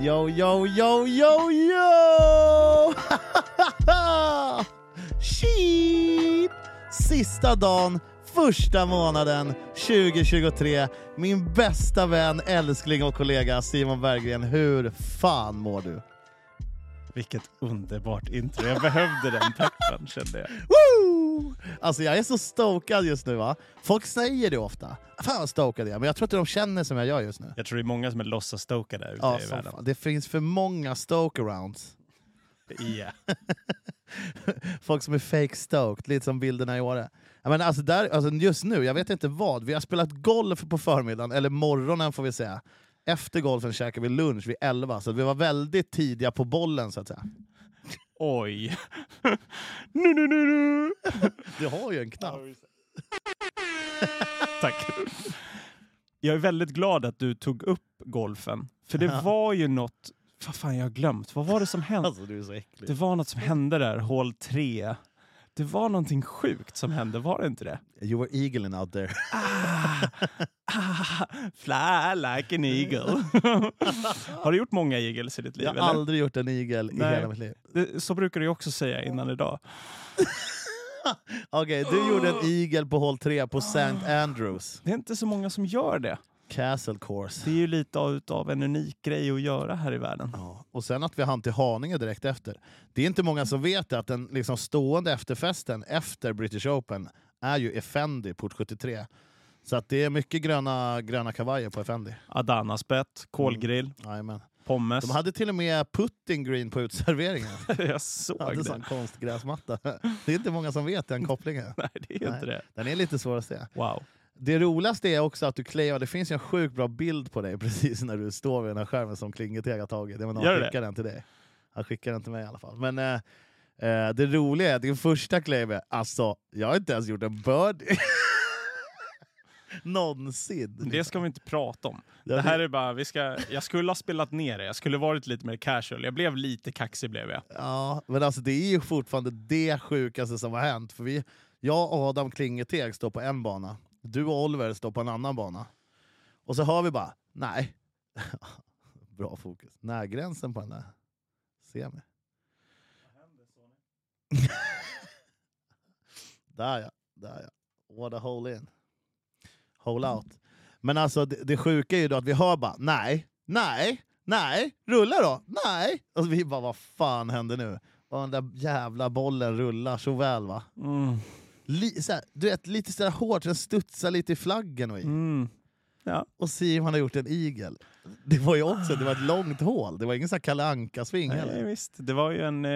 Yo, yo, yo, yo, yo! Sheep! Sista dagen, första månaden 2023. Min bästa vän, älskling och kollega Simon Berggren. Hur fan mår du? Vilket underbart intro. Jag behövde den peppen kände jag. Alltså jag är så stokad just nu va. Folk säger det ofta. Fan vad stokad jag är, men jag tror inte de känner som jag gör just nu. Jag tror det är många som är låtsas-stokade där ute Ja, i världen. fan. Det finns för många stoke-arounds. Ja. Folk som är fake stoked, lite som bilderna i Åre. Menar, alltså där, alltså just nu, jag vet inte vad. Vi har spelat golf på förmiddagen, eller morgonen får vi säga. Efter golfen käkade vi lunch vid 11, så vi var väldigt tidiga på bollen så att säga. Oj. nu, nu, nu, nu. Du har ju en knapp. Tack. Jag är väldigt glad att du tog upp golfen. För det var ju något... Vad fan, jag har glömt. Vad var det som hände? Alltså. Det var något som hände där, hål 3. Det var någonting sjukt som hände, var det inte det? You were eagling out there. Ah, ah, fly like an eagle. har du gjort många eagles i ditt liv? Jag har eller? aldrig gjort en i Nej. hela mitt liv. Det, så brukar du också säga innan idag. Okej, du gjorde en igel på hål 3 på St. Andrews. Det är inte så många som gör det. Castle Course. Det är ju lite av, utav en unik grej att göra här i världen. Ja. Och sen att vi hann till Haninge direkt efter. Det är inte många som vet att den liksom stående efterfesten efter British Open är ju Effendi Port 73. Så att det är mycket gröna, gröna kavajer på Effendi. Adana-spett, kolgrill, Jajamän. pommes. De hade till och med putting green på utserveringen. Jag såg hade det. sån konstgräsmatta. Det är inte många som vet den kopplingen. Nej, det är Nej. inte det. Den är lite svår att se. Wow. Det roligaste är också att du claimar, det finns en sjukt bra bild på dig precis när du står vid den här skärmen som Klingeteg har tagit. Jag Gör han det? skickar den till dig. Han skickar den till mig i alla fall. Men eh, eh, det roliga är att din första claim är alltså, jag har inte ens gjort en birdie. Någonsin. Det ska vi inte prata om. Det här är bara, vi ska, jag skulle ha spelat ner det, jag skulle varit lite mer casual. Jag blev lite kaxig blev jag. Ja, men alltså det är ju fortfarande det sjukaste som har hänt. För vi, jag och Adam Klingeteg står på en bana, du och Oliver står på en annan bana. Och så hör vi bara, nej. Bra fokus. Närgränsen på den där. Semi. där ja, där ja. What a hole in. Hole out. Men alltså det, det sjuka är ju då att vi hör bara, nej, nej, nej, rulla då, nej. Och vi bara, vad fan händer nu? Och den där jävla bollen rullar så väl va? Mm. Li, så här, du vet, lite sådär hårt, den studsar lite i flaggen och i. Mm. Ja. Och Simon har gjort en igel. Det var ju också det var ett långt hål, det var ingen sån här Kalle Anka-sving Nej, visst. Det var ju en, eh,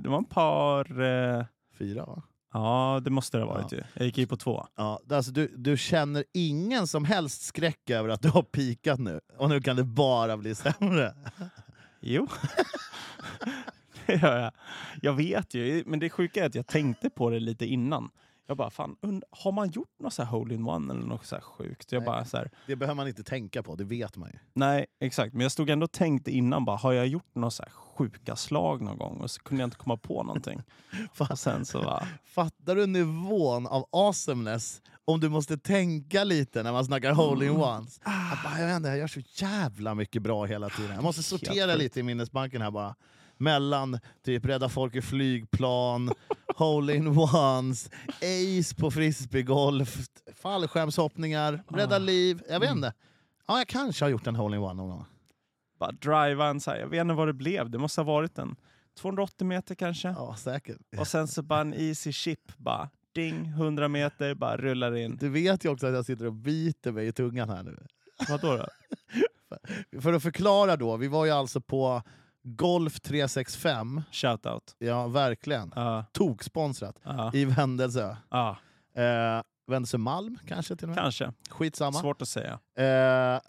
det var en par... Eh, Fyra va? ja, det måste det ha varit Ja. ju. Jag gick ju på två. Ja, alltså du, du känner ingen som helst skräck över att du har pikat nu, och nu kan det bara bli sämre. Jo. det gör jag. Jag vet ju, men det sjuka är att jag tänkte på det lite innan. Jag bara, fan, und- har man gjort något så hole-in-one eller något så här sjukt? Jag Nej. bara så här, Det behöver man inte tänka på, det vet man ju. nej, exakt. Men jag stod ändå och tänkte innan, bara, har jag gjort några så här sjuka slag någon gång? Och så kunde jag inte komma på någonting. och sen så bara, Fattar du nivån av awesomeness om du måste tänka lite när man snackar hole-in-ones? Bara, Jag, vet inte, jag gör så jävla mycket bra hela tiden. Jag måste sortera sjukt. lite i minnesbanken här bara. Mellan typ rädda folk i flygplan, hole-in-ones, ace på frisbeegolf, fallskärmshoppningar, rädda liv. Jag vet inte. Ja, jag kanske har gjort en hole-in-one någon gång. bara driva en så här, jag vet inte vad det blev. Det måste ha varit en 280 meter kanske. Ja, säkert. Och sen så bara en easy chip, bara ding, 100 meter, bara rullar in. Du vet ju också att jag sitter och biter mig i tungan här nu. Vadå då? För att förklara då, vi var ju alltså på Golf 365, Shoutout. ja verkligen, Ja, toksponsrat, ja, i Vändelsö. ja, Eh, Vändelsö Malm kanske till och med? kanske. Skitsamma. Svårt att säga. Eh,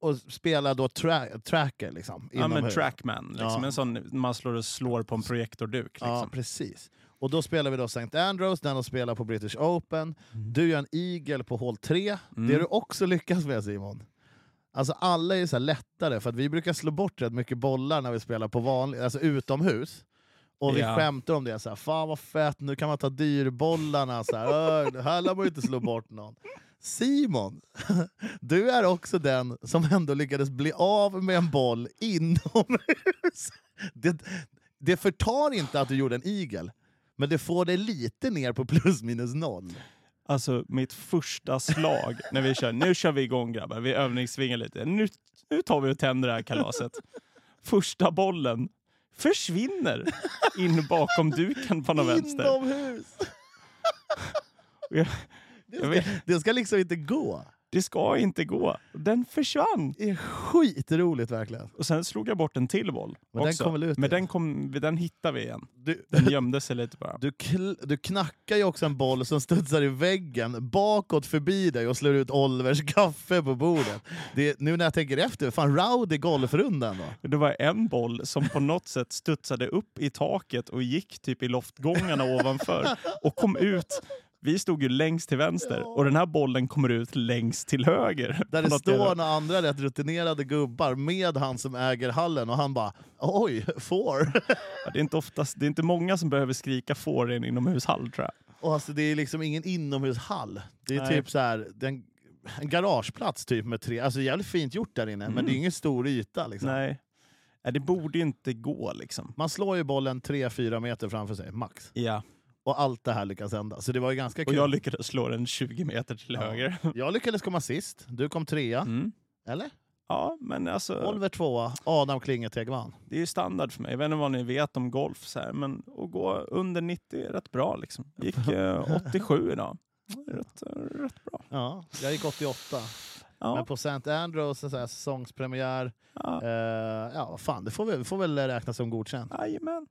och spela då tra tracker liksom, Ja, men trackman, liksom. Ja. en sån man slår och slår på en projektorduk. Ja, Liksom. precis. Och då spelar vi då St. Andrews, den de spelar på British Open. Du gör en eagle på hål 3. Mm. Det har du också lyckats med Simon. Alltså alla är så lättare, för att vi brukar slå bort rätt mycket bollar när vi spelar på vanlig, alltså utomhus. Och vi Ja. skämtar om det, så här, fan vad fett, nu kan man ta dyrbollarna. Så här, "Öh, här lär man ju inte slå bort någon. Simon, du är också den som ändå lyckades bli av med en boll inomhus. Det, det förtar inte att du gjorde en igel, men det får det lite ner på plus minus noll. Alltså mitt första slag när vi kör, nu kör vi igång grabbar, vi övningssvingar lite. Nu, nu tar vi och tänder det här kalaset. Första bollen försvinner in bakom duken på någon vänster. Inomhus! Och jag- Det Jag ska, det ska liksom inte gå. Det ska inte gå. Den försvann. Det är skitroligt verkligen. Och sen slog jag bort en till boll. Men den kom väl ut Men igen? den, kom, den hittade vi igen. Du, Den gömde sig lite bara. du, du knackar ju också en boll som studsar i väggen bakåt förbi dig och slår ut Olvers kaffe på bordet. Det, nu när jag tänker efter, fan rowdy golfrundan då. Det var en boll som på något sätt studsade upp i taket och gick typ i loftgångarna ovanför och kom ut. Vi stod ju längst till vänster och den här bollen kommer ut längst till höger. Där det står några andra rätt rutinerade gubbar med han som äger hallen och han bara oj, får. Ja, Det är, inte oftast, det är inte många som behöver skrika får i en inomhushall tror jag. Och alltså, det är liksom ingen inomhushall. Det är Nej. typ så här, det är en, en garageplats typ med tre, alltså jävligt fint gjort där inne, men det är ingen stor yta. Liksom. Nej. Nej, det borde ju inte gå liksom. Man slår ju bollen 3-4 meter framför sig, max. Ja, Och allt det här lyckas hända. Så det var ju ganska och kul. jag lyckades slå den 20 meter till Ja. höger. Jag lyckades komma sist, du kom trea. Mm. Eller? Ja, men alltså, Oliver tvåa, Adam Klingeteg vann. det är ju standard för mig. Jag vet inte vad ni vet om golf, så här, men att gå under 90 är rätt bra. Liksom. Gick eh, 87 idag. Rätt, rätt bra. Ja, jag gick 88. Men Ja, på St. Andrews, så här, säsongspremiär, ja, eh, ja fan, det får väl, får väl räknas som godkänt. jajamän.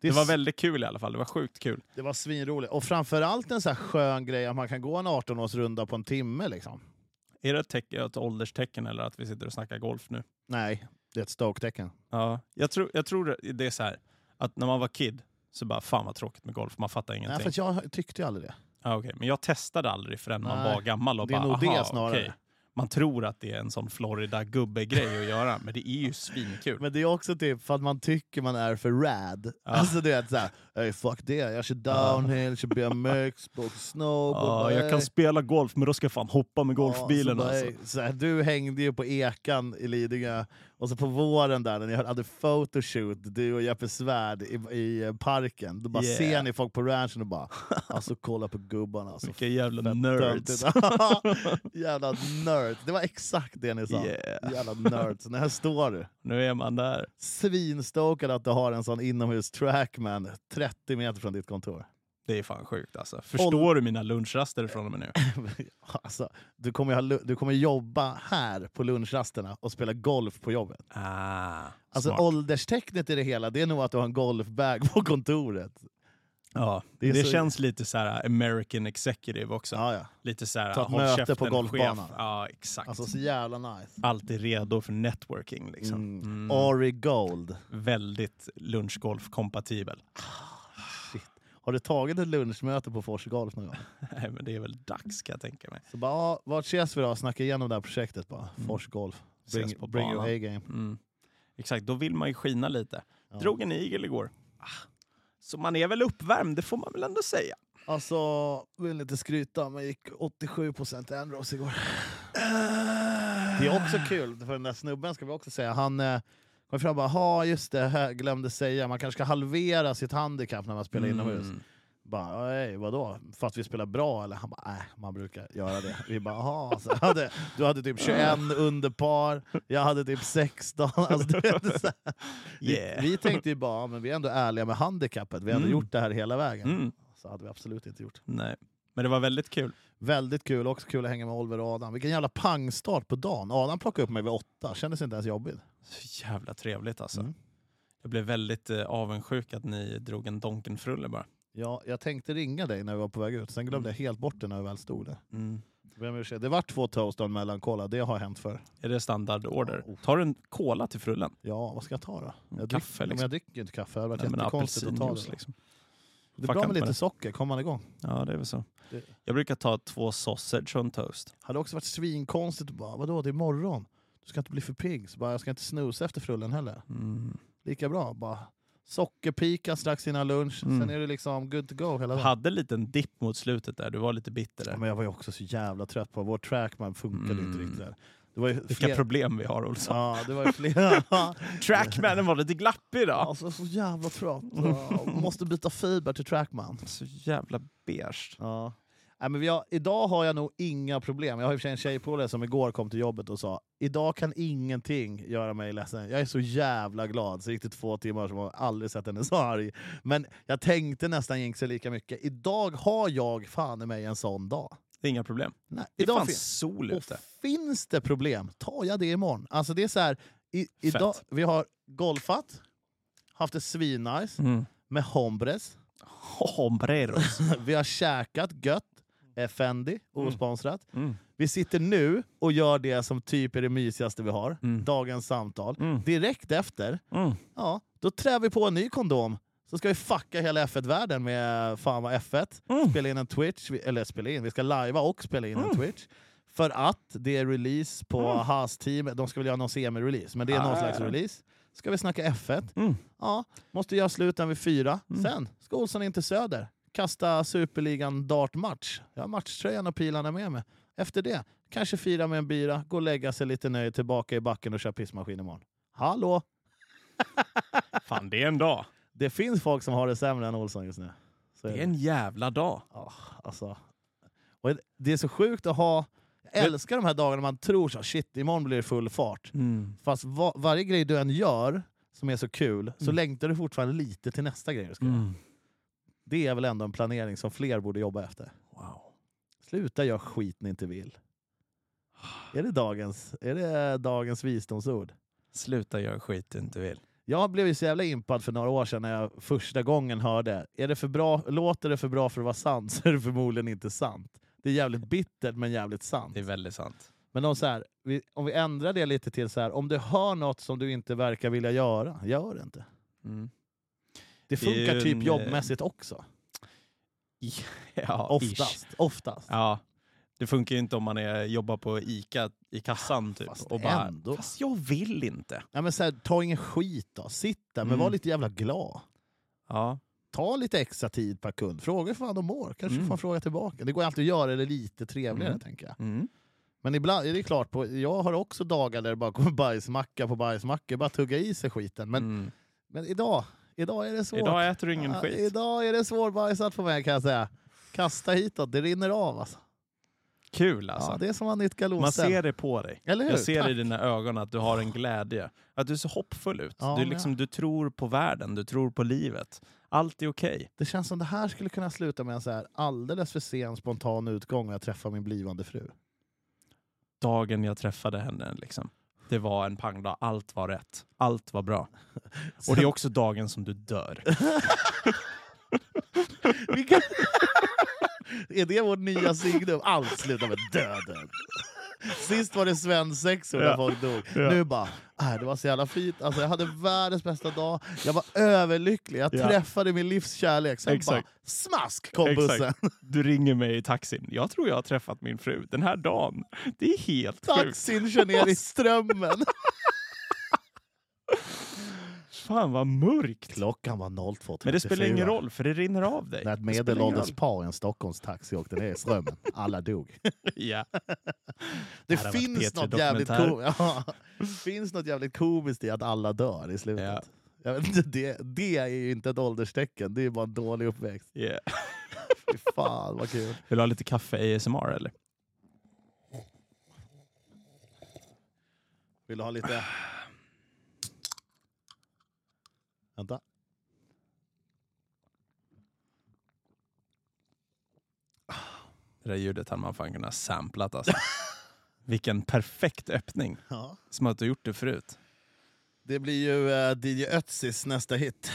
Det, Det var väldigt kul i alla fall. Det var sjukt kul. det var svinroligt. Och framförallt en så här skön grej att man kan gå en 18-årsrunda på en timme. Liksom. Är det ett, tecken, ett ålderstecken eller att vi sitter och snackar golf nu? Nej, det är ett Stoke-tecken. Ja, jag tror, jag tror det är så här att när man var kid så bara fan vad tråkigt med golf, man fattar Nej, ingenting. för att jag tyckte ju aldrig det. Ja, okej. Men jag testade aldrig förrän man Nej, var gammal och det är bara, nog det snarare." okej. Man tror att det är en sån Florida-gubbe-grej att göra, men det är ju svinkul. Men det är också typ för att man tycker man är för rad. Ja. Alltså du vet såhär, hey, fuck det, jag kör downhill, kör BMX, snowboard. Ja, jag kan spela golf, men då ska jag fan hoppa med golfbilen. Ja, så alltså. så här, du hängde ju på Ekan i Lidingö, och så på våren där när ni hade photoshoot, du och Jeppe Svärd i, i parken, då bara Yeah. ser ni folk på ranchen och bara alltså kolla på gubbarna. Alltså, Vilka jävla nerds. töntigt." Jävla nerds. Det var exakt det ni sa. Yeah. Jävla nerds. När här står du. Nu är man där. Svinstokad att du har en sån inomhus trackman 30 meter från ditt kontor. Det är fan sjukt alltså. Förstår du mina lunchraster från och med nu? alltså, du, kommer ha, du kommer jobba här på lunchrasterna och spela golf på jobbet. Ah, Alltså smart. ålderstecknet i det hela, det är nog att du har en golfbag på kontoret. Ja, Det det, så- känns lite så här American executive också. Ja, ja. Lite så här, Ta ett håll möte på golfbanan. chef. Ja, exakt. Alltså så jävla nice. Alltid redo för networking. Liksom. Mm. Mm. Ari Gold. Väldigt lunchgolf-kompatibel. Har du tagit ett lunchmöte på Fors Golf någon gång? Nej, men det är väl dags kan jag tänka mig. Så bara, vart ses vi då? Snacka igenom det här projektet bara. Mm. Fors Golf. Ses Bring, på bring your. A-game. Mm. Exakt, då vill man ju skina lite. Ja. Drog en igel igår. Ah. Så man är väl uppvärmd, det får man väl ändå säga. Alltså, vill inte skryta, men gick 87% Andros igår. Det är också kul, för den där snubben ska vi också säga, han eh, kom fram och bara “ha just det, här glömde säga, man kanske ska halvera sitt handikapp när man spelar inomhus”. Mm. Bara, nej, vadå? För att vi spelar bra? Eller? Han bara, nej, man brukar göra det. Vi bara, jaha. Så jag hade, du hade typ 21 under par, jag hade typ 16. Alltså, du vet, så här. vi, Yeah. vi tänkte ju bara, men vi är ändå ärliga med handikappet, vi har Mm. gjort det här hela vägen. Mm. Så hade vi absolut inte gjort. Nej. Men det var väldigt kul. Väldigt kul, också kul att hänga med Oliver och Adam. Vilken jävla pangstart på dagen. Adam plockade upp mig vid åtta, kändes inte ens jobbigt. Så jävla trevligt alltså. Mm. Jag blev väldigt eh, avundsjuk att ni drog en Donken-frulle bara. Ja, jag tänkte ringa dig när vi var på väg ut, sen glömde jag helt bort det när vi väl stod där. Mm. Det var två toast och en mellankola, det har hänt förr. Är det standardorder? Oh. Tar du en cola till frullen? Ja, vad ska jag ta då? Jag, Kaffe, dricker, men liksom. jag dricker inte kaffe, det hade varit Nej, jättekonstigt att ta det. liksom. Det är bra med lite det. socker, kommer man igång. Ja, det är väl så. Det- Jag brukar ta två sausage och en toast. hade också varit svinkonstigt att bara, vadå det är morgon? Du ska inte bli för pigg, så bara, jag ska inte snusa efter frullen heller. Mm. Lika bra, bara Sockerpika strax innan lunch, Mm. sen är det liksom good to go hela dagen. hade en liten dipp mot slutet där, du var lite bitter Ja, där. Men jag var ju också så jävla trött på vår trackman funkade Mm. inte riktigt där. Det var Vilka flera... problem vi har Olsson. Ja, det var flera... Trackmanen var lite glappig idag. Alltså så jävla trött. Måste byta fiber till trackman. Så jävla beige. Ja. Nej, men vi har, idag har jag nog inga problem. Jag har i och för sig en tjejpolare som igår kom till jobbet och sa idag kan ingenting göra mig ledsen. Jag är så jävla glad. Så gick det två timmar som jag aldrig sett henne så arg. Men jag tänkte nästan jinxa lika mycket. Idag har jag fan i mig en sån dag. Det är inga problem. Nej, Det idag fan finns, sol och ute. finns det problem, tar jag det imorgon. Alltså det är så här, i, idag, vi har golfat, haft det svinnice Mm. med hombres. Hombreros. Vi har käkat gött, Effendi, Mm. osponsrat. Mm. Vi sitter nu och gör det som typ är det mysigaste vi har, Mm. dagens samtal. Mm. Direkt efter, Mm. ja, då trär vi på en ny kondom. Så ska vi fucka hela F1-världen med fan vad F1. Mm. Spela in en Twitch, eller spela in, vi ska lajva och spela in en Mm. Twitch. För att det är release på Mm. Haas-teamet, de ska väl göra någon semi-release, men det är någon Ah. slags release. Ska vi snacka F1? Mm. Ja, måste göra slut vid fyra. Mm. Sen ska Olsson in till Söder. Kasta Superligan dartmatch. Jag har matchtröjan och pilarna med mig. Efter det, kanske fira med en bira, gå och lägga sig lite nöjd, tillbaka i backen och köra pissmaskin imorgon. Hallå! Fan, det är en dag. Det finns folk som har det sämre än Olsson just nu. Så Det är en jävla dag. Ja, alltså. och det är så sjukt att ha... Jag älskar de här dagarna man tror så shit, imorgon blir det full fart. Mm. Fast va, varje grej du än gör som är så kul, så Mm. längtar du fortfarande lite till nästa grej du ska göra. Mm. Det är väl ändå en planering som fler borde jobba efter. Wow. Sluta göra skit ni inte vill. Är det dagens, är det dagens visdomsord? Sluta göra skit du inte vill. Jag blev ju så jävla impad för några år sedan när jag första gången hörde är det för bra, låter det för bra för att vara sant så är det förmodligen inte sant. Det är jävligt bittert men jävligt sant. Det är väldigt sant. Men de så här, vi, om vi ändrar det lite till så här, om du hör något som du inte verkar vilja göra, gör det inte. Mm. Det Det funkar ju typ en, eh, jobbmässigt också. Ja, Oftast. ish. Oftast. Ja. Det funkar ju inte om man är, jobbar på ICA i kassan typ. Fast och bara, ändå. fast jag vill inte. Ja, men så här, ta ingen skit då. Sitt där, men Mm. var lite jävla glad. Ja. Ta lite extra tid per kund. Fråga hur fan de mår. Kanske Mm. får fråga tillbaka. Det går alltid att göra det lite trevligare, Mm. tänker jag. Mm. Men ibland är det klart, på, jag har också dagar där det bara kommer bajsmacka på bajsmacka. Bara tugga i sig skiten. Men, Mm. men idag, idag är det svårt. Idag äter du ingen Ja, skit. Idag är det svårbajsat på mig kan jag säga. Kasta hitåt, det rinner av alltså. Kul alltså. Ja, det är som att ha nytt Man ser det på dig. Eller hur? Jag ser Tack. i dina ögon att du har en glädje. Att du är så hoppfull ut. Ja, du, liksom, du tror på världen, du tror på livet. Allt är okej. Det känns som det här skulle kunna sluta med en så här alldeles för sen spontan utgång när jag träffar min blivande fru. Dagen jag träffade henne, liksom, det var en pangdag. Allt var rätt. Allt var bra. Och det är också dagen som du dör. Vilka... är det vårt nya signum? Allt slutar med döden. Sist var det svensexor när Ja. folk dog. Ja. Nu bara, äh, det var så jävla fint. Alltså, jag hade världens bästa dag. Jag var överlycklig. Jag Ja. träffade min livskärlek. Sen Exakt. bara, smask kom bussen. Exakt. Du ringer mig i taxin. Jag tror jag har träffat min fru den här dagen. Det är helt sjukt. Taxin kör ner i strömmen. Fan vad mörkt. Klockan var 02.34. Men det spelar ingen roll, för det rinner av dig. När ett Det medelålders par i en Stockholmstaxi åkte ner i strömmen. Alla dog. Ja. Det varit finns P3 något, jävligt ja, finns något jävligt komiskt i att alla dör i slutet. Ja. Jag vet inte, det, det är ju inte ett ålderstecken, det är bara en dålig uppväxt. Yeah. Fy fan vad kul. Vill du ha lite kaffe ASMR eller? Vill du ha lite... Vänta. Det där ljudet hade man fan kunnat samplat alltså. Vilken perfekt öppning. Ja. Som att du gjort det förut. Det blir ju uh, DJ Ötzis nästa hit.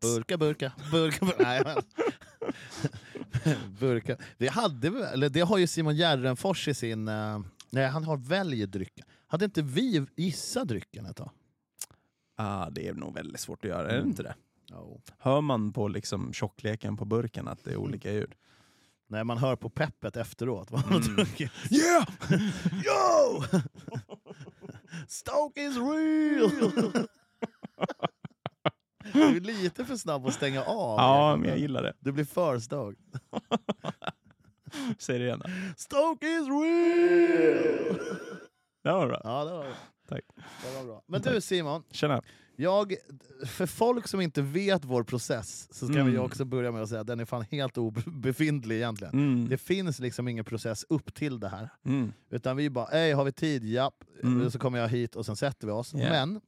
Burka, burka, burka, burka. Nej, burka. Det, hade, eller det har ju Simon Gärdenfors i sin... eh, nej, han har välj drycken. Hade inte vi gissat drycken ett tag? Ah, det är nog väldigt svårt att göra, är det Mm. inte det? Jo. Hör man på liksom tjockleken på burken att det är olika ljud? Nej, man hör på peppet efteråt. vad man Mm. Yeah! Yo! Stoke is real! Du är lite för snabb att stänga av. Ja, Jakob. men jag gillar det. Du blir för stoked. Säg det igen. då. Stoke is real! Det var bra. Ja, det var bra. Tack. Bra. Men du Simon, Tjena. jag, för folk som inte vet vår process så ska Mm. vi också börja med att säga att den är fan helt obefintlig egentligen. Mm. Det finns liksom ingen process upp till det här. Mm. Utan vi bara, ej har vi tid? Japp. Mm. Så kommer jag hit och sen sätter vi oss. Ja. Men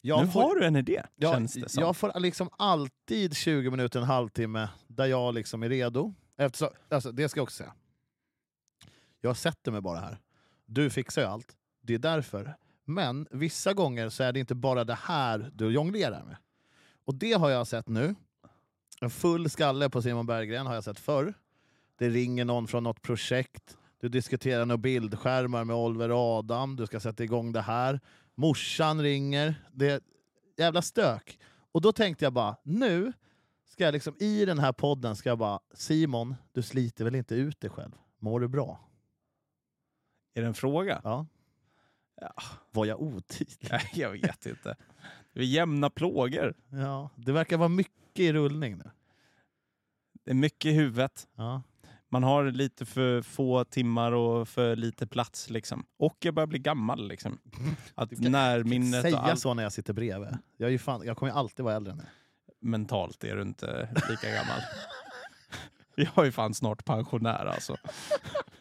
jag nu får, har du en idé, jag, känns det som. jag får liksom alltid 20 minuter, en halvtimme där jag liksom är redo. Eftersom, alltså, det ska jag också säga. Jag sätter mig bara här. Du fixar ju allt. Det är därför. Men vissa gånger så är det inte bara det här du jonglerar med. Och det har jag sett nu. En full skalle på Simon Berggren har jag sett förr. Det ringer någon från något projekt. Du diskuterar några bildskärmar med Oliver och Adam. Du ska sätta igång det här. Morsan ringer. Det är jävla stök. Och då tänkte jag bara, nu ska jag liksom i den här podden ska jag bara, Simon, du sliter väl inte ut dig själv? Mår du bra? Är det en fråga? Ja. Ja. Var jag otydlig? Nej, jag vet inte. Det är jämna plågor. Ja, det verkar vara mycket i rullning nu. Det är mycket i huvudet. Ja. Man har lite för få timmar och för lite plats. Liksom. Och jag börjar bli gammal. Liksom. Att Du kan närminnet Säga allt så när jag sitter bredvid. Jag, är ju fan, jag kommer ju alltid vara äldre än dig. mentalt är du inte lika gammal. Jag är fan snart pensionär alltså.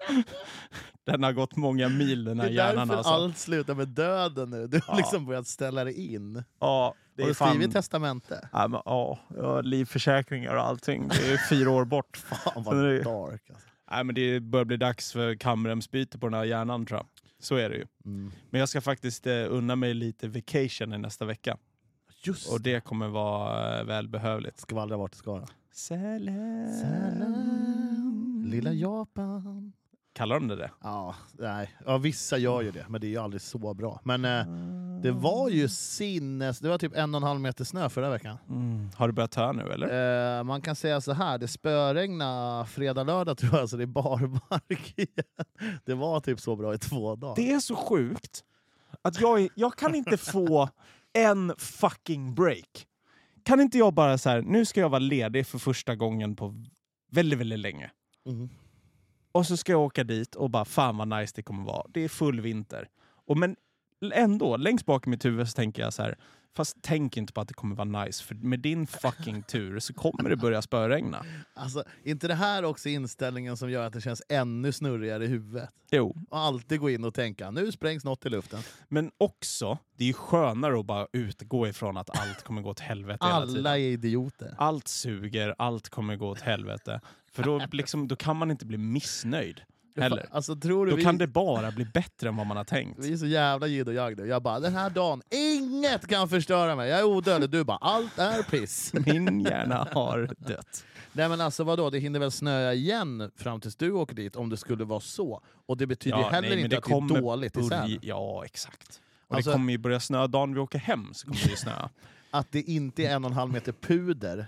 Den har gått många mil den Det här är hjärnan därför alltså. allt slutar med döden nu. Du har Ja. liksom börjat ställa dig in. Ja, det Har är du skrivit fan... testamente? Ja, men, ja, har livförsäkringar och allting. Det är fyra år bort. Fan är vad det- dark. Alltså. Nej, men det börjar bli dags för kamremsbyte på den här hjärnan tror jag. Så är det ju. Mm. Men jag ska faktiskt eh, unna mig lite vacation i nästa vecka. Just Och det kommer vara eh, välbehövligt. Skvallra vart det ska. då. Salam, lilla Japan. Kallar de det det? Ja, nej. ja, vissa gör ju det, men det är ju aldrig så bra. Men eh, det var ju sinnes... Det var typ en och en halv meter snö förra veckan. Mm. Har du börjat töa nu eller? Eh, man kan säga så här, det spöregna fredag, lördag tror jag, så det är barmark igen. Det var typ så bra i två dagar. Det är så sjukt att jag, jag kan inte få en fucking break. Kan inte jag bara så här, nu ska jag vara ledig för första gången på väldigt, väldigt länge. Mm. Och så ska jag åka dit och bara fan vad nice det kommer vara. Det är full vinter. Och men ändå, längst bak i mitt huvud så tänker jag så här, fast tänk inte på att det kommer vara nice, för med din fucking tur så kommer det börja spöregna. Alltså, inte det här också inställningen som gör att det känns ännu snurrigare i huvudet? Jo, Och alltid gå in och tänka, nu sprängs något i luften. men också, det är ju skönare att bara utgå ifrån att allt kommer gå åt helvete hela tiden. Alla är idioter. Allt suger, allt kommer gå åt helvete. För då, liksom, då kan man inte bli missnöjd. Heller. Alltså, tror du Då vi, kan det bara bli bättre än vad man har tänkt. vi är så jävla jid och jag nu. Jag bara, den här dagen, inget kan förstöra mig. Jag är odödlig. Du bara, allt är piss. Min hjärna har dött. Nej men alltså vadå, det hinner väl snöa igen fram tills du åker dit om det skulle vara så. Och det betyder ju heller nej, inte att det är dåligt börja- Sälen. Ja, exakt. Och Alltså- det kommer ju börja snöa dagen vi åker hem. så kommer det ju snöa. Att det inte är en och en halv meter puder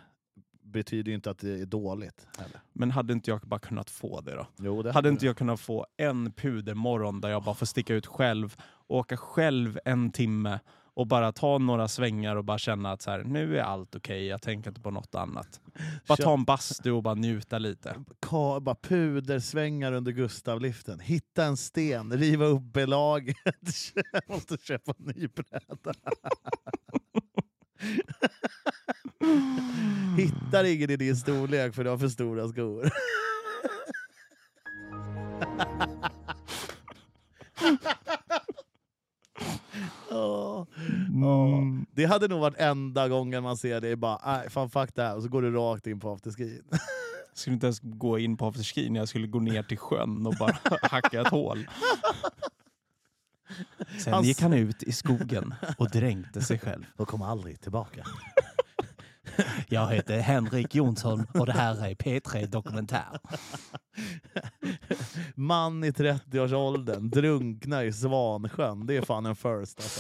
betyder ju inte att det är dåligt. Heller. Men hade inte jag bara kunnat få det då? Jo, det Hade inte jag kunnat få en pudermorgon där jag bara får sticka ut själv, åka själv en timme och bara ta några svängar och bara känna att så här, nu är allt okej, jag tänker inte på något annat. Bara ta en bastu och bara njuta lite. Ka, bara pudersvängar under Gustavliften. Hitta en sten, riva upp belaget. Jag måste köpa en ny bräda. Hittar ingen i din storlek för du har för stora skor. Åh. Mm. Det hade nog varit enda gången man ser det. Bara, nej, fan fuck det här. Och så går du rakt in på afterskin. Jag skulle inte ens gå in på afterskin, jag skulle gå ner till sjön och bara hacka ett hål. Sen gick han ut i skogen och dränkte sig själv. Och kom aldrig tillbaka. Jag heter Henrik Jonsson och det här är P3 Dokumentär. Man i 30-årsåldern drunknar i Svansjön. Det är fan en first alltså.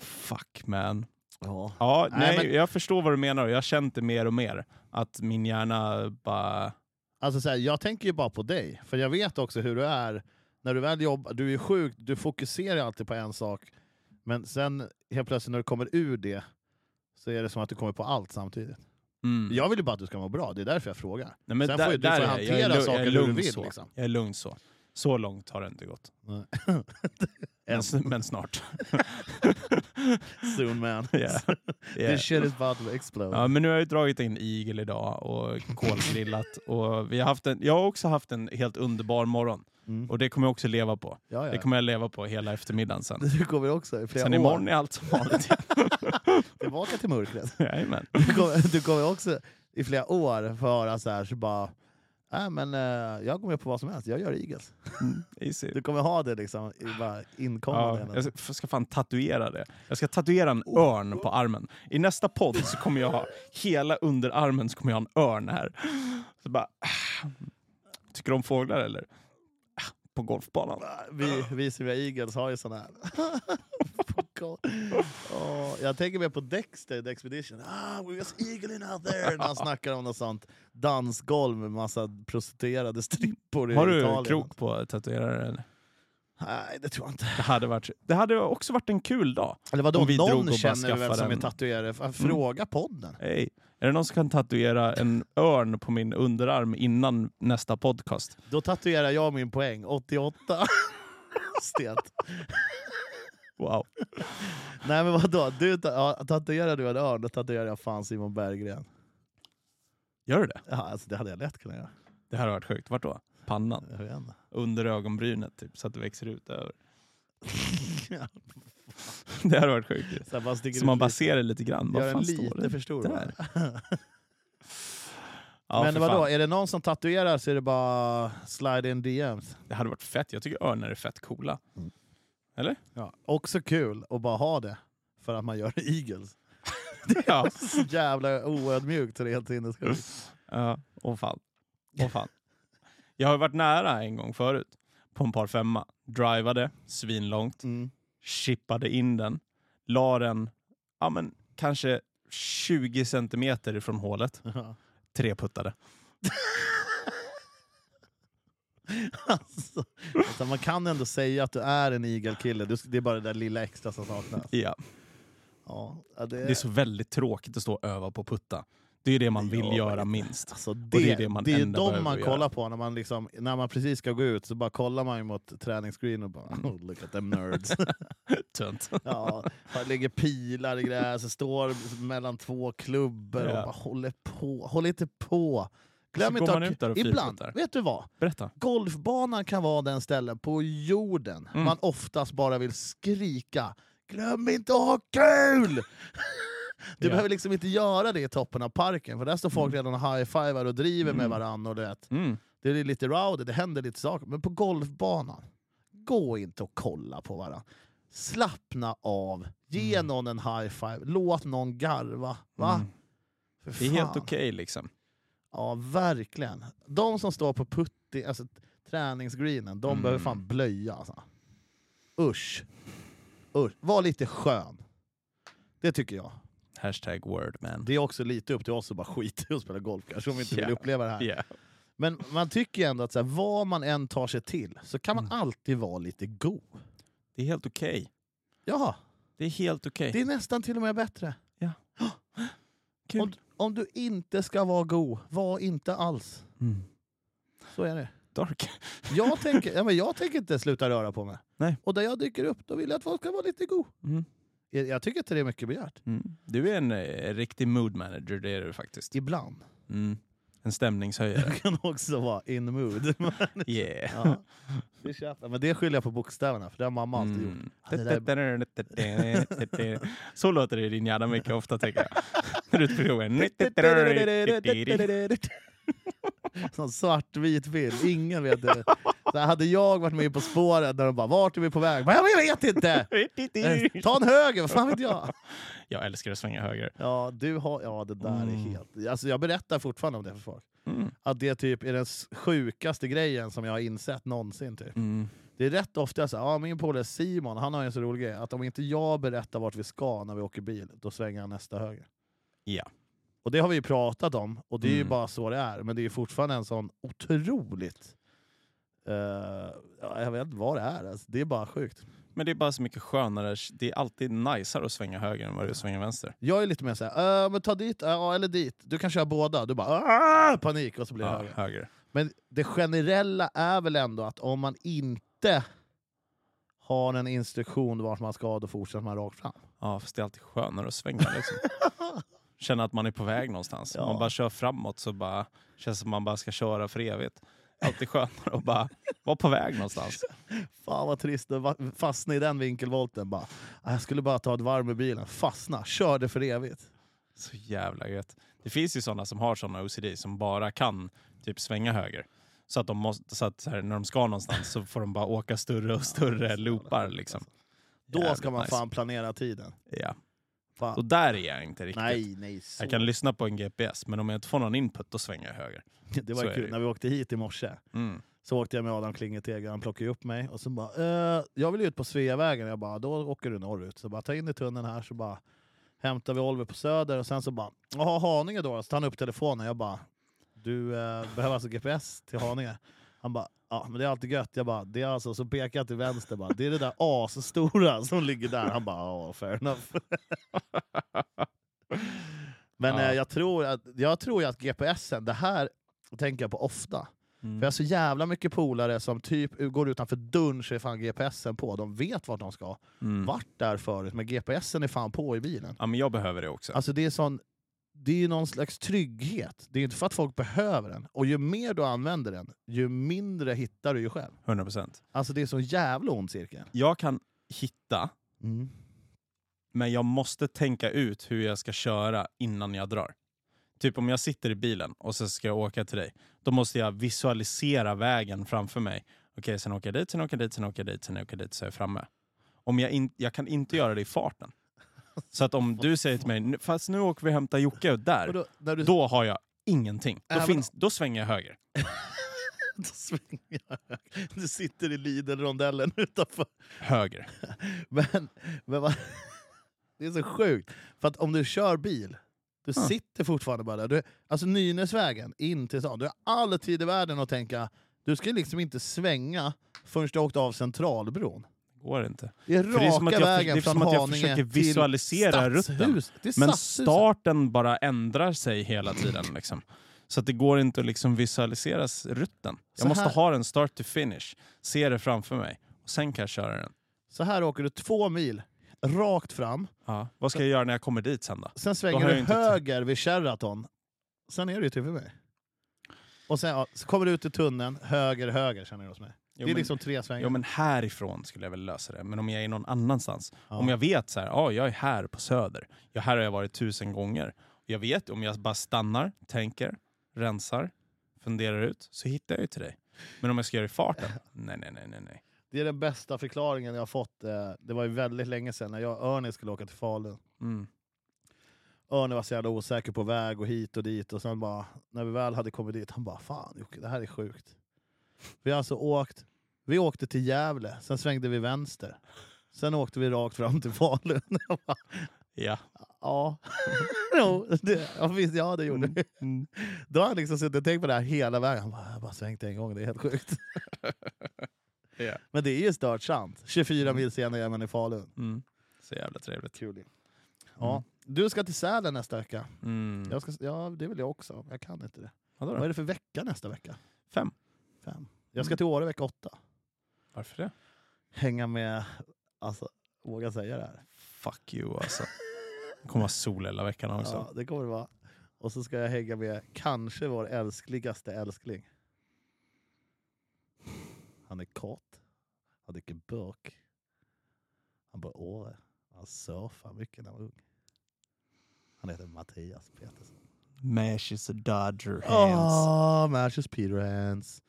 Fuck man. Ja. Ja, Nej, nej, men- jag förstår vad du menar och jag har känt det mer och mer. Att min hjärna bara... Alltså så här, jag tänker ju bara på dig, för jag vet också hur du är när du väl jobbar. Du är sjuk, du fokuserar alltid på en sak, men sen helt plötsligt när du kommer ur det så är det som att du kommer på allt samtidigt. Mm. Jag vill ju bara att du ska må bra, det är därför jag frågar. Nej, men Sen där, får ju- du får jag. hantera jag är, saker jag är hur du lugn vill, så. liksom. Jag är lugn så. Så långt har det inte gått. Men, men snart. Soon man. Yeah. This Yeah. shit is about to explode. Ja, men nu har jag ju dragit in igel idag och kolgrillat. och vi har haft en, jag har också haft en helt underbar morgon. Mm. Och det kommer jag också leva på. Ja, Det ja. kommer jag leva på hela eftermiddagen sen. Du kommer också i flera Sen år imorgon är allt som vanligt. tillbaka till mörkret. Jajamän. Du kommer, du kommer också i flera år få höra så här, så bara Nej men eh, jag går med på vad som helst, jag gör Eagles. Mm, easy. Du kommer ha det liksom bara inkommande. Ja, jag ska, fan tatuera det. Jag ska tatuera en örn på armen. I nästa podd så kommer jag ha hela underarmen så kommer jag ha en örn här. Så bara, ah, tycker du om fåglar eller? På golfbanan. vi, vi är Eagles har ju såna här. Åh, jag tänker mer på Dexter, The Expedition. Ah, we was eagling out there! När han snackar om något sånt dansgolv med massa prostituerade strippor Har du Italien. krok på att tatuera det? eller? Nej, det tror jag inte. Det hade, varit, det hade också varit en kul dag. Eller vadå, Om vi drog och någon känner vem skaffade som är tatuerare. Fråga podden. Hey. Är det någon som kan tatuera en örn på min underarm innan nästa podcast? Då tatuerar jag min poäng, 88. Stelt. Wow. Nej men vadå, du, ja, tatuerar du en örn, då tatuerar jag fan Simon Berggren. Gör du det? Ja, alltså, det hade jag lätt kunnat göra. Det här har varit sjukt. Vart då? Pannan? Under ögonbrynet typ, så att det växer ut över. Det hade varit sjukt. ju. så bara Så man bara lite. det grann. Gör fan en står lite det? för stor. Där. Ja, men vadå, fan. är det någon som tatuerar så är det bara slide in DMs. Det hade varit fett. Jag tycker örnar är fett coola. Ja. Också kul att bara ha det, för att man gör Eagles. Ja. Så jävla oödmjukt så det är helt sinnessjukt. Ja, åh fan. Åh fan. Jag har varit nära en gång förut. På en par femma. Drivade svinlångt. Mm. Chippade in den. La den, ja men kanske 20 centimeter ifrån hålet. Ja. Tre puttade. Alltså, alltså, man kan ändå säga att du är en Eagle-kille, Du- det är bara det där lilla extra som saknas. Ja. Ja, ja, det, Det är så väldigt tråkigt att stå och öva på att putta. Det är det man vill Ja, göra minst. Alltså det, det det är det man det är de man göra. kollar på när man, liksom, när man precis ska gå ut, så bara kollar man mot träningsscreen och bara oh, look at them nerds. Tönt. ja, ligger pilar i gräset, står mellan två klubbor Ja. och bara håller på. Håll inte på! Glöm inte att- ut där och Ibland, fyrputtar. vet du vad? Berätta. Golfbanan kan vara den ställen på jorden Mm. man oftast bara vill skrika Glöm inte att ha kul! Du Ja. behöver liksom inte göra det i toppen av parken, för där står folk Mm. redan och high-fivar och driver med Mm. varandra. Och du vet. Mm. Det är lite rowdy, det händer lite saker. Men på golfbanan, gå inte och kolla på varandra. Slappna av, ge Mm. någon en high-five, låt någon garva. Va? Mm. Det är helt okej liksom. Ja, verkligen. De som står på putti, alltså träningsgreenen, de Mm. behöver fan blöja. Alltså. Usch. Usch. Var lite skön. Det tycker jag. Hashtag word man. Det är också lite upp till oss att bara skita i att spela golf kanske, om vi inte Ja. vill uppleva det här. Yeah. Men man tycker ju ändå att så här, vad man än tar sig till så kan man Mm. alltid vara lite god. Det är helt okej. Ja, Det är helt okej. det är nästan till och med bättre. Kul. Om, om du inte ska vara god, var inte alls. Mm. Så är det. Dark. Jag tänker, ja, men jag tänker inte sluta röra på mig. Nej. Och där jag dyker upp, då vill jag att folk ska vara lite god. Mm. Jag, tycker inte det är mycket begärt. Mm. Du är en eh, riktig mood manager, det är du faktiskt. Ibland. Mm. En stämningshöjare. Jag kan också vara in mood. Yeah. ja, det köper. Men det skyller jag på bokstäverna, för det har mamma alltid gjort. Mm. Ja, det där Så låter det i din hjärna mycket ofta tycker jag. När du krogen. Sån svartvit bild, ingen vet det. Så hade jag varit med På spåret, där de bara “Vart är vi på väg?” bara, “Jag vet inte!” Eh, “Ta en höger, vad fan vet jag?” Jag älskar att svänga höger. Ja, du har, ja det där är Mm. helt... Alltså jag berättar fortfarande om det för folk. Mm. Att det typ är den sjukaste grejen som jag har insett någonsin. Typ. Mm. Det är rätt ofta så här, ja, min polare Simon, han har en så rolig grej, att om inte jag berättar vart vi ska när vi åker bil, då svänger han nästa höger. Ja. Och det har vi ju pratat om, och det är ju Mm. bara så det är. Men det är fortfarande en sån otroligt... eh, ja, jag vet inte vad det är, alltså. det är bara sjukt. Men det är bara så mycket skönare. Det är alltid najsare att svänga höger än vad det är att svänga vänster. Jag är lite mer såhär, äh, men ta dit, ja eller dit. Du kan köra båda. Du bara "Ah!" panik och så blir det Ja, höger. höger. Men det generella är väl ändå att om man inte har en instruktion vart man ska, då fortsätter man rakt fram. Ja, fast det är alltid skönare att svänga liksom. Känna att man är på väg någonstans. Ja. Om man bara kör framåt så bara känns det som man bara ska köra för evigt. Alltid skönare att bara vara på väg någonstans. Fan vad trist att fastna i den vinkelvolten. Bara, "Ah, jag skulle bara ta ett varv med bilen, fastna, kör det för evigt. Så jävla gött. Det finns ju sådana som har såna OCD som bara kan typ svänga höger. Så att, de måste, så att så här, när de ska någonstans så får de bara åka större och större loopar. Liksom. Då Jävligt ska man nice. fan planera tiden. Ja. Fan. Och där är jag inte riktigt. Nej, nej. Så. Jag kan lyssna på en GPS, men om jag inte får någon input då svänger jag höger. Det var så kul, det. när vi åkte hit i morse Mm. så åkte jag med Adam Klingetega, han plockade upp mig och så bara eh, “Jag vill ut på Sveavägen”, jag bara “Då åker du norrut”. Så bara “Ta in i tunneln här” så bara hämtar vi Oliver på Söder och sen så bara “Jaha, Haninge då?” Så tar han upp telefonen, jag bara “Du eh, behöver alltså GPS till Haninge?” Han bara “Ja, men det är alltid gött”. Jag bara “Det är alltså”, så pekar jag till vänster bara “Det är det där asstora som ligger där”. Han bara “Ja, fair enough”. Men Ja. eh, jag, tror att, jag tror att GPSen, det här tänker jag på ofta. Mm. För jag har så jävla mycket polare som typ går utanför dörren så är fan GPSen på. De vet vart de ska. Mm. Vart där förut, men GPSen är fan på i bilen. Ja, men jag behöver det också. Alltså det är sån... Det är ju någon slags trygghet. Det är inte för att folk behöver den. Och ju mer du använder den, ju mindre hittar du ju själv. 100%. Alltså det är så jävla ond cirkel. Jag kan hitta, Mm. men jag måste tänka ut hur jag ska köra innan jag drar. Typ om jag sitter i bilen och så ska jag åka till dig. Då måste jag visualisera vägen framför mig. Okej, sen åker jag dit, sen åker jag dit, sen åker jag dit, sen åker jag dit så är jag framme. Om jag, in, jag kan inte göra det i farten. Så att om du säger till mig, "Nu- fast nu åker vi och hämtar Jocke där. då, du, Då har jag ingenting. Då, Även- finns, då svänger jag höger. då svänger jag. Du sitter i Lidl-rondellen utanför. Höger. Men, men vad, det är så sjukt. För att om du kör bil, du Ja. sitter fortfarande bara där. Du, alltså Nynäsvägen in till stan. Du har all tid i världen att tänka, du ska liksom inte svänga förrän du har åkt av Centralbron. Går inte. Det är För det är som raka att jag, vägen det är från att jag försöker visualisera rutten. Men starten bara ändrar sig hela tiden. Liksom. Så att det går inte att liksom visualisera rutten. Jag måste ha den start to finish. Se det framför mig. Och sen kan jag köra den. Så här åker du två mil, rakt fram. Ja. Vad ska jag göra när jag kommer dit sen då? Sen Då svänger har du höger vid Sheraton. Sen är det ju till för mig. Och sen ja, så kommer du ut i tunneln, höger, höger känner du hos mig. Det är men, liksom tre svängar. jo, men härifrån skulle jag väl lösa det. Men om jag är någon annanstans. Ja. Om jag vet så här, ja, jag är här på Söder. Ja, här har jag varit tusen gånger. Jag vet om jag bara stannar, tänker, rensar, funderar ut, så hittar jag ju till dig. Men om jag ska göra det i farten? Nej, nej, nej, nej. nej. Det är den bästa förklaringen jag har fått. eh, Det var ju väldigt länge sedan när jag och Örne skulle åka till Falun. Mm. Örne var så jävla osäker på väg och hit och dit. Och sen bara, när vi väl hade kommit dit, han bara Fan Jocke, det här är sjukt. Vi har alltså åkt, vi åkte till Gävle, sen svängde vi vänster. Sen åkte vi rakt fram till Falun. Bara, Ja. ja. jo, det, ja, visst, ja, det gjorde vi. Mm. Då har han liksom suttit och tänkt på det här hela vägen. Han bara, jag bara svängt en gång, det är helt sjukt. Ja. Men det är ju stört sant. 24 mil senare är man i Falun. Mm. Så jävla trevligt. Kul. Ja. Du ska till Sälen nästa vecka. Mm. Jag ska, ja, det vill jag också. Jag kan inte det. Vad är det för vecka nästa vecka? Fem. Fem. Jag ska Mm. till Åre vecka åtta. Varför det? Hänga med, alltså, våga säga det här. Fuck you alltså. Det kommer vara sol hela veckan också. Ja, det kommer det vara. Och så ska jag hänga med kanske vår älskligaste älskling. Han är kort. Han dricker burk. Han bor i Åre. Han surfar mycket när han var ung. Han heter Mattias Petersson. Mash is a dodger hands. Åh, Matches Peter Hands.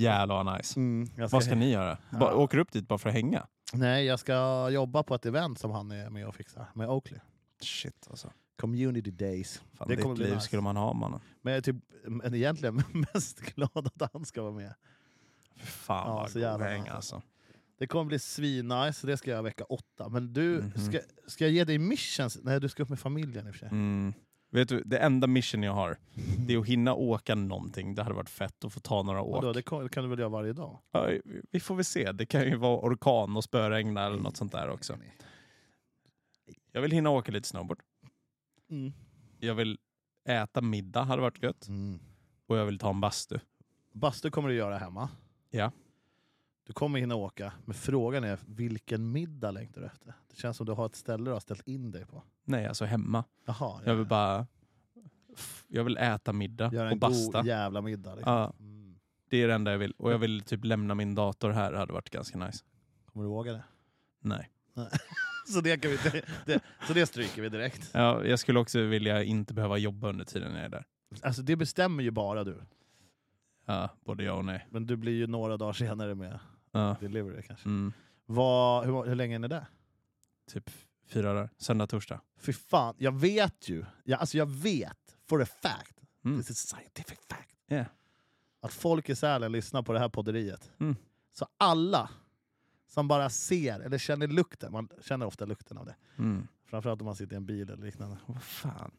Jävlar vad nice. Mm, jag Vad ska ni göra? Ba- Ja. Åker upp dit bara för att hänga? Nej, jag ska jobba på ett event som han är med och fixar. Med Oakley. Shit alltså. Community Days. Fan, Det ditt liv nice. skulle man ha mannen. Men jag är typ men egentligen mest glad att han ska vara med. Fan Ja, vad så god häng alltså. Det kommer bli svinnice, det ska jag vecka åtta. Men du, Mhm. ska, ska jag ge dig missions? Nej, du ska upp med familjen i och för sig. Mm. Vet du, det enda mission jag har, Det är att hinna åka någonting. Det hade varit fett att få ta några åk. Vadå, det kan, du väl göra varje dag? Ja, vi får väl se. Det kan ju vara orkan och spöregna eller något sånt där också. Jag vill hinna åka lite snowboard. Mm. Jag vill äta middag, hade varit gött. Mm. Och jag vill ta en bastu. Bastu kommer du göra hemma. Ja. Du kommer hinna åka, men frågan är vilken middag längtar du efter? Det känns som du har ett ställe du har ställt in dig på. Nej, alltså hemma. Jaha, Jag vill bara... Jag vill äta middag göra och en basta. god jävla middag. Liksom. Ja, Mm. det är det enda jag vill. Och jag vill typ lämna min dator här, hade varit ganska nice. Kommer du våga det? Nej. Så det, kan vi, det, det, så det stryker vi direkt. Ja, jag skulle också vilja inte behöva jobba under tiden jag är där. Alltså det bestämmer ju bara du. Ja, både ja och nej. Men du blir ju några dagar senare med Ja. delivery kanske. Mm. Vad, hur, hur länge är ni där? Typ fyra dagar. Söndag, torsdag. Fy fan, jag vet ju. Jag, alltså jag vet for a fact. Mm. This is scientific fact. Yeah. Att folk i Sälen lyssnar på det här podderiet. Mm. Så alla som bara ser eller känner lukten, man känner ofta lukten av det. Mm. Framförallt om man sitter i en bil eller liknande. Vad fan.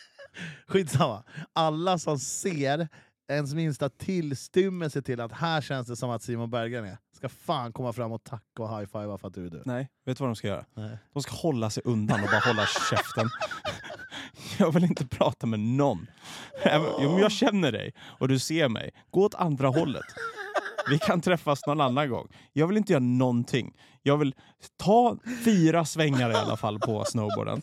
Skitsamma. Alla som ser ens minsta tillstymmelse till att här känns det som att Simon Berggren är, ska fan komma fram och tacka och high-fivea för att du är du. Nej, vet du vad de ska göra? Nej. De ska hålla sig undan och bara hålla käften. Jag vill inte prata med någon. Om jag känner dig och du ser mig, gå åt andra hållet. Vi kan träffas någon annan gång. Jag vill inte göra någonting. Jag vill ta fyra svängar i alla fall på snowboarden.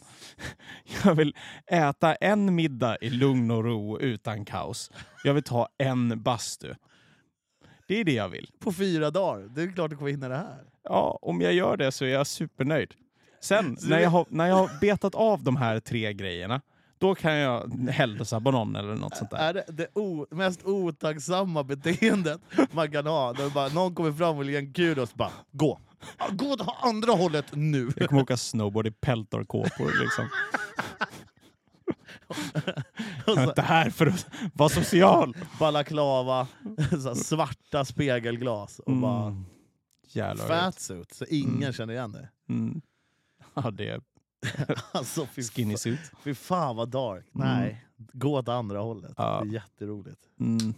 Jag vill äta en middag i lugn och ro utan kaos. Jag vill ta en bastu. Det är det jag vill. På fyra dagar, det är klart du kommer hinna det här. Ja, om jag gör det så är jag supernöjd. Sen, när jag, har, när jag har betat av de här tre grejerna, då kan jag hälsa på någon eller något sånt där. Är det det o, mest otacksamma beteendet man kan ha? När bara, någon kommer fram och vill ge en kudos, bara gå. Gå åt andra hållet nu! Jag kommer åka snowboard i peltorkåpor liksom. Jag är så, inte här för att vara social. balaklava, så svarta spegelglas och bara Mm. Jävlar vad gött. fatsuit, så ingen Mm. känner igen dig. Mm. Ja, det är Alltså fy, skinny suit. fy fan vad dark. Nej, gå åt andra hållet. Ja. Det är jätteroligt. Mm.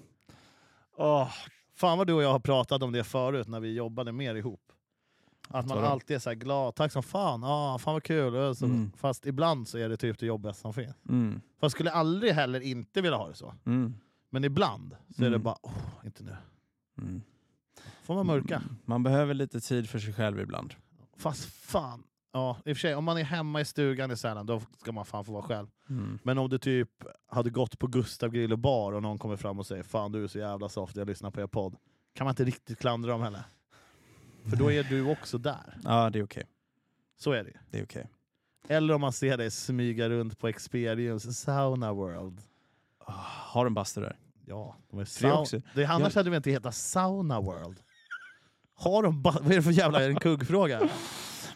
Åh, fan vad du och jag har pratat om det förut när vi jobbade mer ihop. Att man alltid är så här glad, tack som fan, ah, fan vad kul. Så, Mm. Fast ibland så är det typ det jobbigaste som finns. Mm. Fast skulle aldrig heller inte vilja ha det så. Mm. Men ibland så är det Mm. bara, åh, inte nu. Mm. Får man mörka. Man behöver lite tid för sig själv ibland. Fast fan, ja, i och för sig, om man är hemma i stugan i Sälen, då ska man fan få vara själv. Mm. Men om du typ hade gått på Gustav Grill och bar och någon kommer fram och säger Fan du är så jävla soft, jag lyssnar på er podd. Kan man inte riktigt klandra dem heller. För då är du också där. Ja, det är okej. Så är det ju. Det är okej. Eller om man ser dig smyga runt på Experience Sauna World. Ah, Har en bastu där? Ja, de är det är också- det, annars hade det inte hetat Sauna World. Har de ba- Vad är det för jävla en kuggfråga?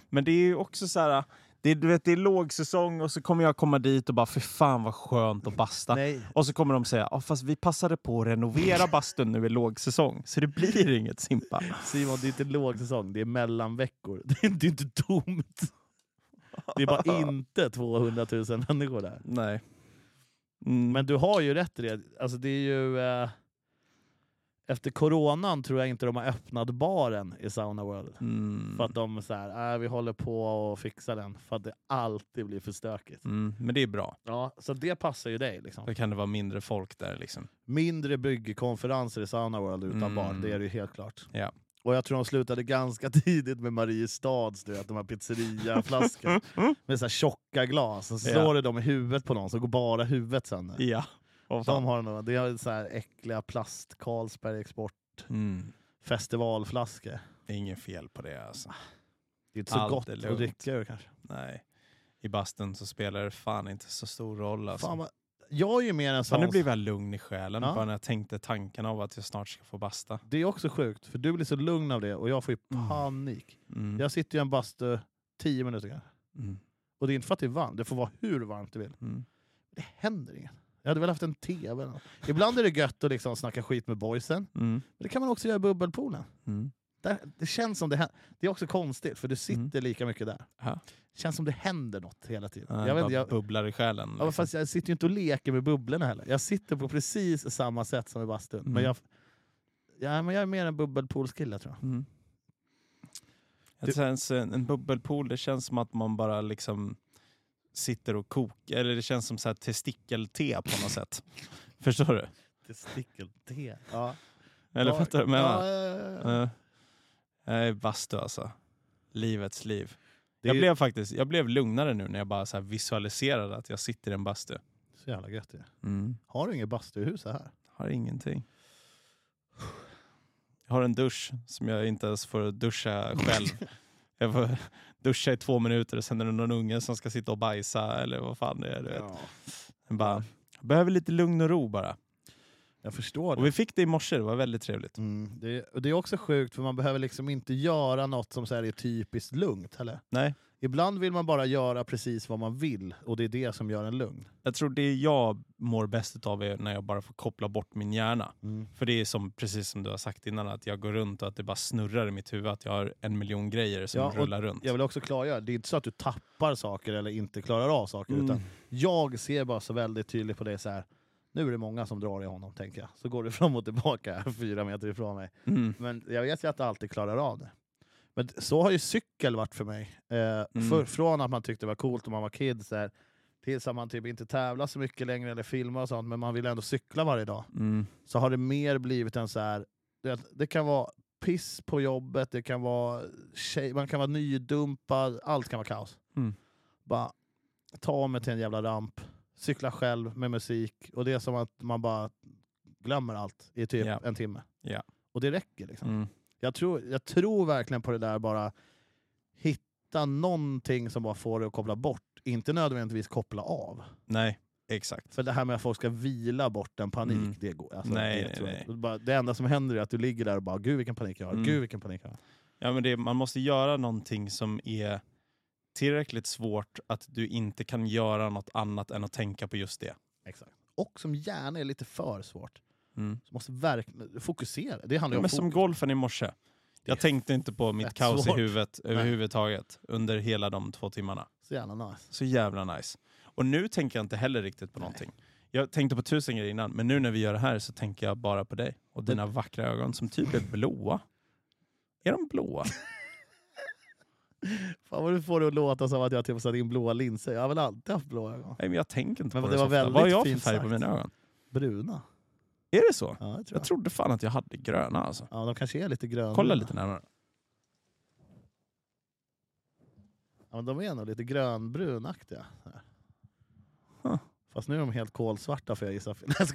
Men det är ju också så här, det är, du vet, det är lågsäsong och så kommer jag komma dit och bara för fan vad skönt att basta. Nej, Och så kommer de säga, ah, fast vi passade på att renovera bastun nu i lågsäsong, så det blir inget Simpa. Simon, det är inte lågsäsong, det är mellanveckor. Det är det är inte tomt. Det är bara inte 200 000 människor där. Nej. Mm. Men du har ju rätt i det. Alltså det är ju... Eh, efter coronan tror jag inte de har öppnat baren i Sauna World. mm. För att de så här, äh, vi håller på att fixa den. För att det alltid blir för stökigt. Mm. Men det är bra. Ja, så det passar ju dig. Liksom. Då kan det vara mindre folk där liksom. Mindre byggkonferenser i Sauna World utan Mm. bar, det är det ju helt klart. Ja. Och jag tror de slutade ganska tidigt med Mariestads, du vet, de här pizzeriaflaskorna. med så här tjocka glas. Och så Ja. slår det dem i huvudet på någon, så går bara huvudet sönder. Ja. Fan. De har nog, det är så här äckliga plast Carlsberg Export Mm. festivalflaskor. Inget fel på det alltså. Det är inte så Allt gott att dricka ur kanske. Nej. I bastun så spelar det fan inte så stor roll alltså. Fan, vad, jag är ju mer en sån... nu blev jag lugn i själen Ja. bara när jag tänkte tanken av att jag snart ska få basta. Det är också sjukt, för du blir så lugn av det och jag får ju Mm. panik. Mm. Jag sitter i en bastu tio minuter kanske. Mm. Och det är inte för att det är varmt, det får vara hur varmt du vill. Mm. Det händer inget. Jag hade väl haft en TV. Ibland är det gött att liksom snacka skit med boysen. Mm. Men det kan man också göra i bubbelpoolen. Mm. där, det känns som det händer. Det är också konstigt, för du sitter Mm. lika mycket där. Ja. Det känns som det händer något hela tiden. Ja, jag, vet, jag, bubblar i själen. ja, liksom. fast jag sitter ju inte och leker med bubblorna heller. Jag sitter på precis samma sätt som i bastun. Men, Mm. jag, ja, men jag är mer en bubbelpoolskille tror jag. Mm. Det känns, en, en bubbelpool, det känns som att man bara liksom sitter och kokar, eller det känns som så här testikelte på något sätt. Förstår du? Testikel-te. Ja. Eller ja, fattar du vad jag menar? är bastu alltså. Livets liv. Det Jag ju blev faktiskt jag blev lugnare nu när jag bara så visualiserade att jag sitter i en bastu. så jävla gött det. Mm. Har du inget bastuhus här? Har ingenting. Jag har en dusch som jag inte ens får duscha själv. jag får duscha i två minuter och sen är det någon unge som ska sitta och bajsa eller vad fan det är. Du vet. Jag bara, behöver lite lugn och ro bara. Jag förstår det. Och vi fick det i morse, det var väldigt trevligt. Mm, det, det är också sjukt för man behöver liksom inte göra något som så är typiskt lugnt. Eller? Nej, Ibland vill man bara göra precis vad man vill och det är det som gör en lugn. jag tror det jag mår bäst av är när jag bara får koppla bort min hjärna. För det är som, precis som du har sagt innan, att jag går runt och att det bara snurrar i mitt huvud. Att jag har en miljon grejer som Ja, rullar runt. Jag vill också klargöra, det är inte så att du tappar saker eller inte klarar av saker. Mm. Utan jag ser bara så väldigt tydligt på det så här. nu är det många som drar i honom tänker jag. Så går du fram och tillbaka fyra meter ifrån mig. Mm. Men jag vet ju att jag alltid klarar av det. Men så har ju cykel varit för mig. Eh, Mm. för, från att man tyckte det var coolt när man var kid, så här, tills att man typ inte tävlar så mycket längre eller filmar och sånt, men man vill ändå cykla varje dag. Mm. Så har det mer blivit en så här, du vet, det kan vara piss på jobbet, det kan vara tjej, man kan vara nydumpad, allt kan vara kaos. Mm. Bara ta mig till en jävla ramp, cykla själv med musik, och det är som att man bara glömmer allt i typ Ja. en timme. Ja. Och det räcker. Liksom. Mm. Jag, tror, jag tror verkligen på det där bara hitta någonting som bara får dig att koppla bort, inte nödvändigtvis koppla av. Nej, exakt. För det här med att folk ska vila bort en panik, Mm. det går alltså, Nej, det, nej, nej. Bara, det enda som händer är att du ligger där och bara gud vilken panik jag har, Mm. gud vilken panik jag har. Ja, men det, man måste göra någonting som är tillräckligt svårt att du inte kan göra något annat än att tänka på just det. Exakt. Och som gärna är lite för svårt. Mm. Så måste verkligen fokusera. Det handlar Ja, om men som fokus. golfen i morse. Jag tänkte inte på mitt kaos svårt. i huvudet överhuvudtaget under hela de två timmarna. Så jävla nice. Så jävla nice. Och nu tänker jag inte heller riktigt på Nej. någonting. Jag tänkte på tusen grejer innan, men nu när vi gör det här så tänker jag bara på dig och dina vackra ögon som typ är blåa. Är de blåa? Fan vad du får det att låta som att jag typ satt in blåa linser. Jag har väl alltid haft blåa ögon. Nej, men jag tänker inte Men på det det, var så ofta. Vad har jag för färg på sagt. mina ögon? Bruna. Är det så? Ja, det tror jag. Jag trodde fan att jag hade gröna alltså. Ja, de kanske är lite gröna. Kolla lite närmare. Ja, men de är nog lite grönbrunaktiga. Huh. Fast nu är de helt kolsvarta för jag gissar fel.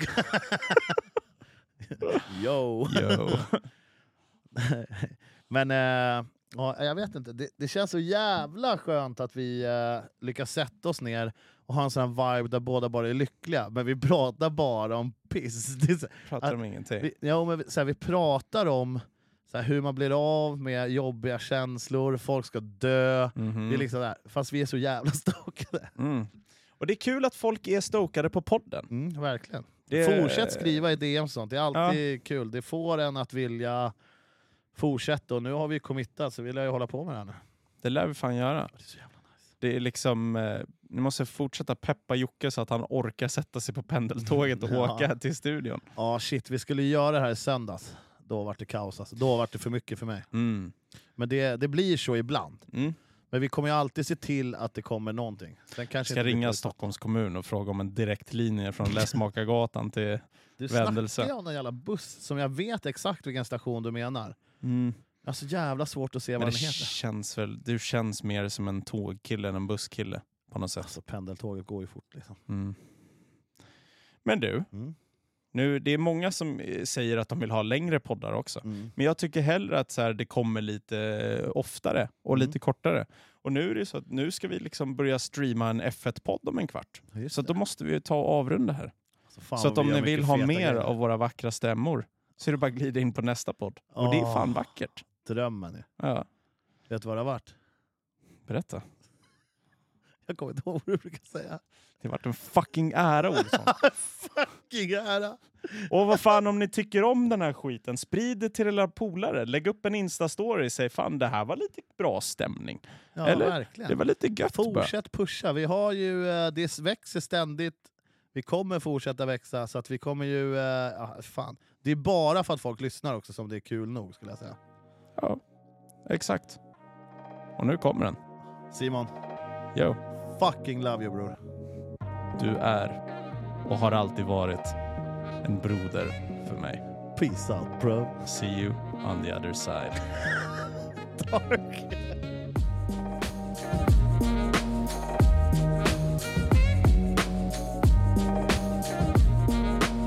Jag. Yo! Yo. Men eh, ja, jag vet inte, det, det känns så jävla skönt att vi eh, lyckas sätta oss ner och ha en sån här vibe där båda bara är lyckliga. Men vi pratar bara om piss. Så, Pratar om ingenting. vi, ja, men vi, så här, vi pratar om så här, hur man blir av med jobbiga känslor, folk ska dö. Mhm. Det är liksom där. Fast vi är så jävla stokade. mm. Och det är kul att folk är stokade på podden. Mm, verkligen. Det- Fortsätt skriva i DM och sånt, det är alltid kul. Det får en att vilja fortsätta. Och nu har vi committat så vill jag ju hålla på med det här nu. Det lär vi fan göra. Det är så jävla nice. Det är liksom, eh, ni måste fortsätta peppa Jocke så att han orkar sätta sig på pendeltåget och Ja. åka till studion. Ja shit, vi skulle göra det här i söndags. Då var det kaos alltså. Då var det för mycket för mig. Mm. Men det, det blir så ibland. Mm. Men vi kommer ju alltid se till att det kommer någonting. Sen kanske Ska ringa. Stockholms kommun och fråga om en direktlinje från Läsmakargatan till... Du vändelse. snackar ju om en jävla buss som jag vet exakt vilken station du menar. Mm. Så jävla svårt att se Men vad den heter. känns väl, du känns mer som en tågkille än en busskille på något sätt. Alltså pendeltåget går ju fort liksom. Mm. Men du, Mm. nu, det är många som eh, säger att de vill ha längre poddar också. Mm. Men jag tycker hellre att så här, det kommer lite eh, oftare och Mm. lite kortare. Och nu är det så att nu ska vi liksom börja streama en F1-podd om en kvart. Just Så då måste vi ta och avrunda här. Alltså, så att om ni vill ha mer grejer. av våra vackra stämmor så är det bara att glida in på nästa podd. Och det är fan vackert. Drömmen ju. Ja, Vet du vad det har varit? berätta. Jag kommer inte ihåg vad du brukar säga. Det har varit en fucking ära Olsson. Fucking ära! Och vad fan om ni tycker om den här skiten, sprid det till era polare. Lägg upp en Insta-story och säg fan det här var lite bra stämning. Ja, Eller? verkligen. Det var lite gött bara. Fortsätt pusha. Vi har ju, eh, det växer ständigt. Vi kommer fortsätta växa, så att vi kommer ju... eh, Ja, fan. Det är bara för att folk lyssnar också som det är kul nog, skulle jag säga. Ja, exakt. Och nu kommer den. Simon, Yo, fucking love you bror. du är och har alltid varit en broder för mig. Peace out bro. See you on the other side. Dark.